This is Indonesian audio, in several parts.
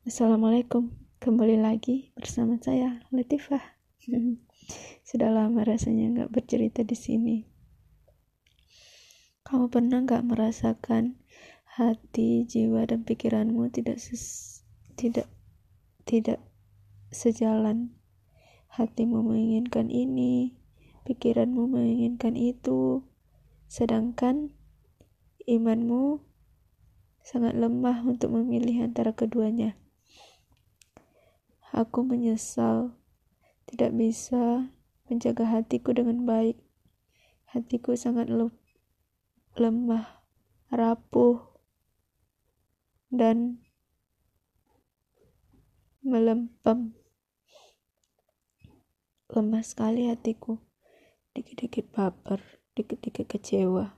Assalamualaikum, kembali lagi bersama saya Latifah. Sudah lama rasanya nggak bercerita di sini. Kamu pernah nggak merasakan hati, jiwa, dan pikiranmu tidak ses tidak tidak sejalan? Hatimu menginginkan ini, pikiranmu menginginkan itu, sedangkan imanmu sangat lemah untuk memilih antara keduanya. Aku menyesal tidak bisa menjaga hatiku dengan baik. Hatiku sangat lemah, rapuh, dan melempem. Lemah sekali hatiku. Dikit-dikit baper, dikit-dikit kecewa.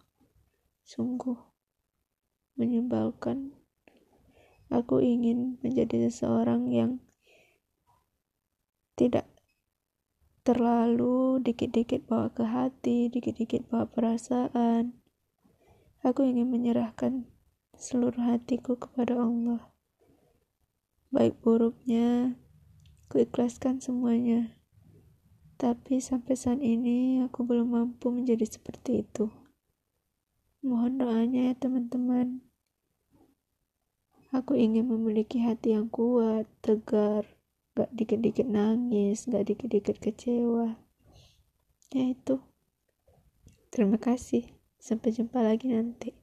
Sungguh menyebalkan. Aku ingin menjadi seseorang yang tidak terlalu dikit-dikit bawa ke hati, dikit-dikit bawa perasaan. Aku ingin menyerahkan seluruh hatiku kepada Allah. Baik buruknya, kuikhlaskan semuanya. Tapi sampai saat ini aku belum mampu menjadi seperti itu. Mohon doanya ya teman-teman. Aku ingin memiliki hati yang kuat, tegar, gak dikit-dikit nangis gak dikit-dikit kecewa. Ya itu. Terima kasih. Sampai jumpa lagi nanti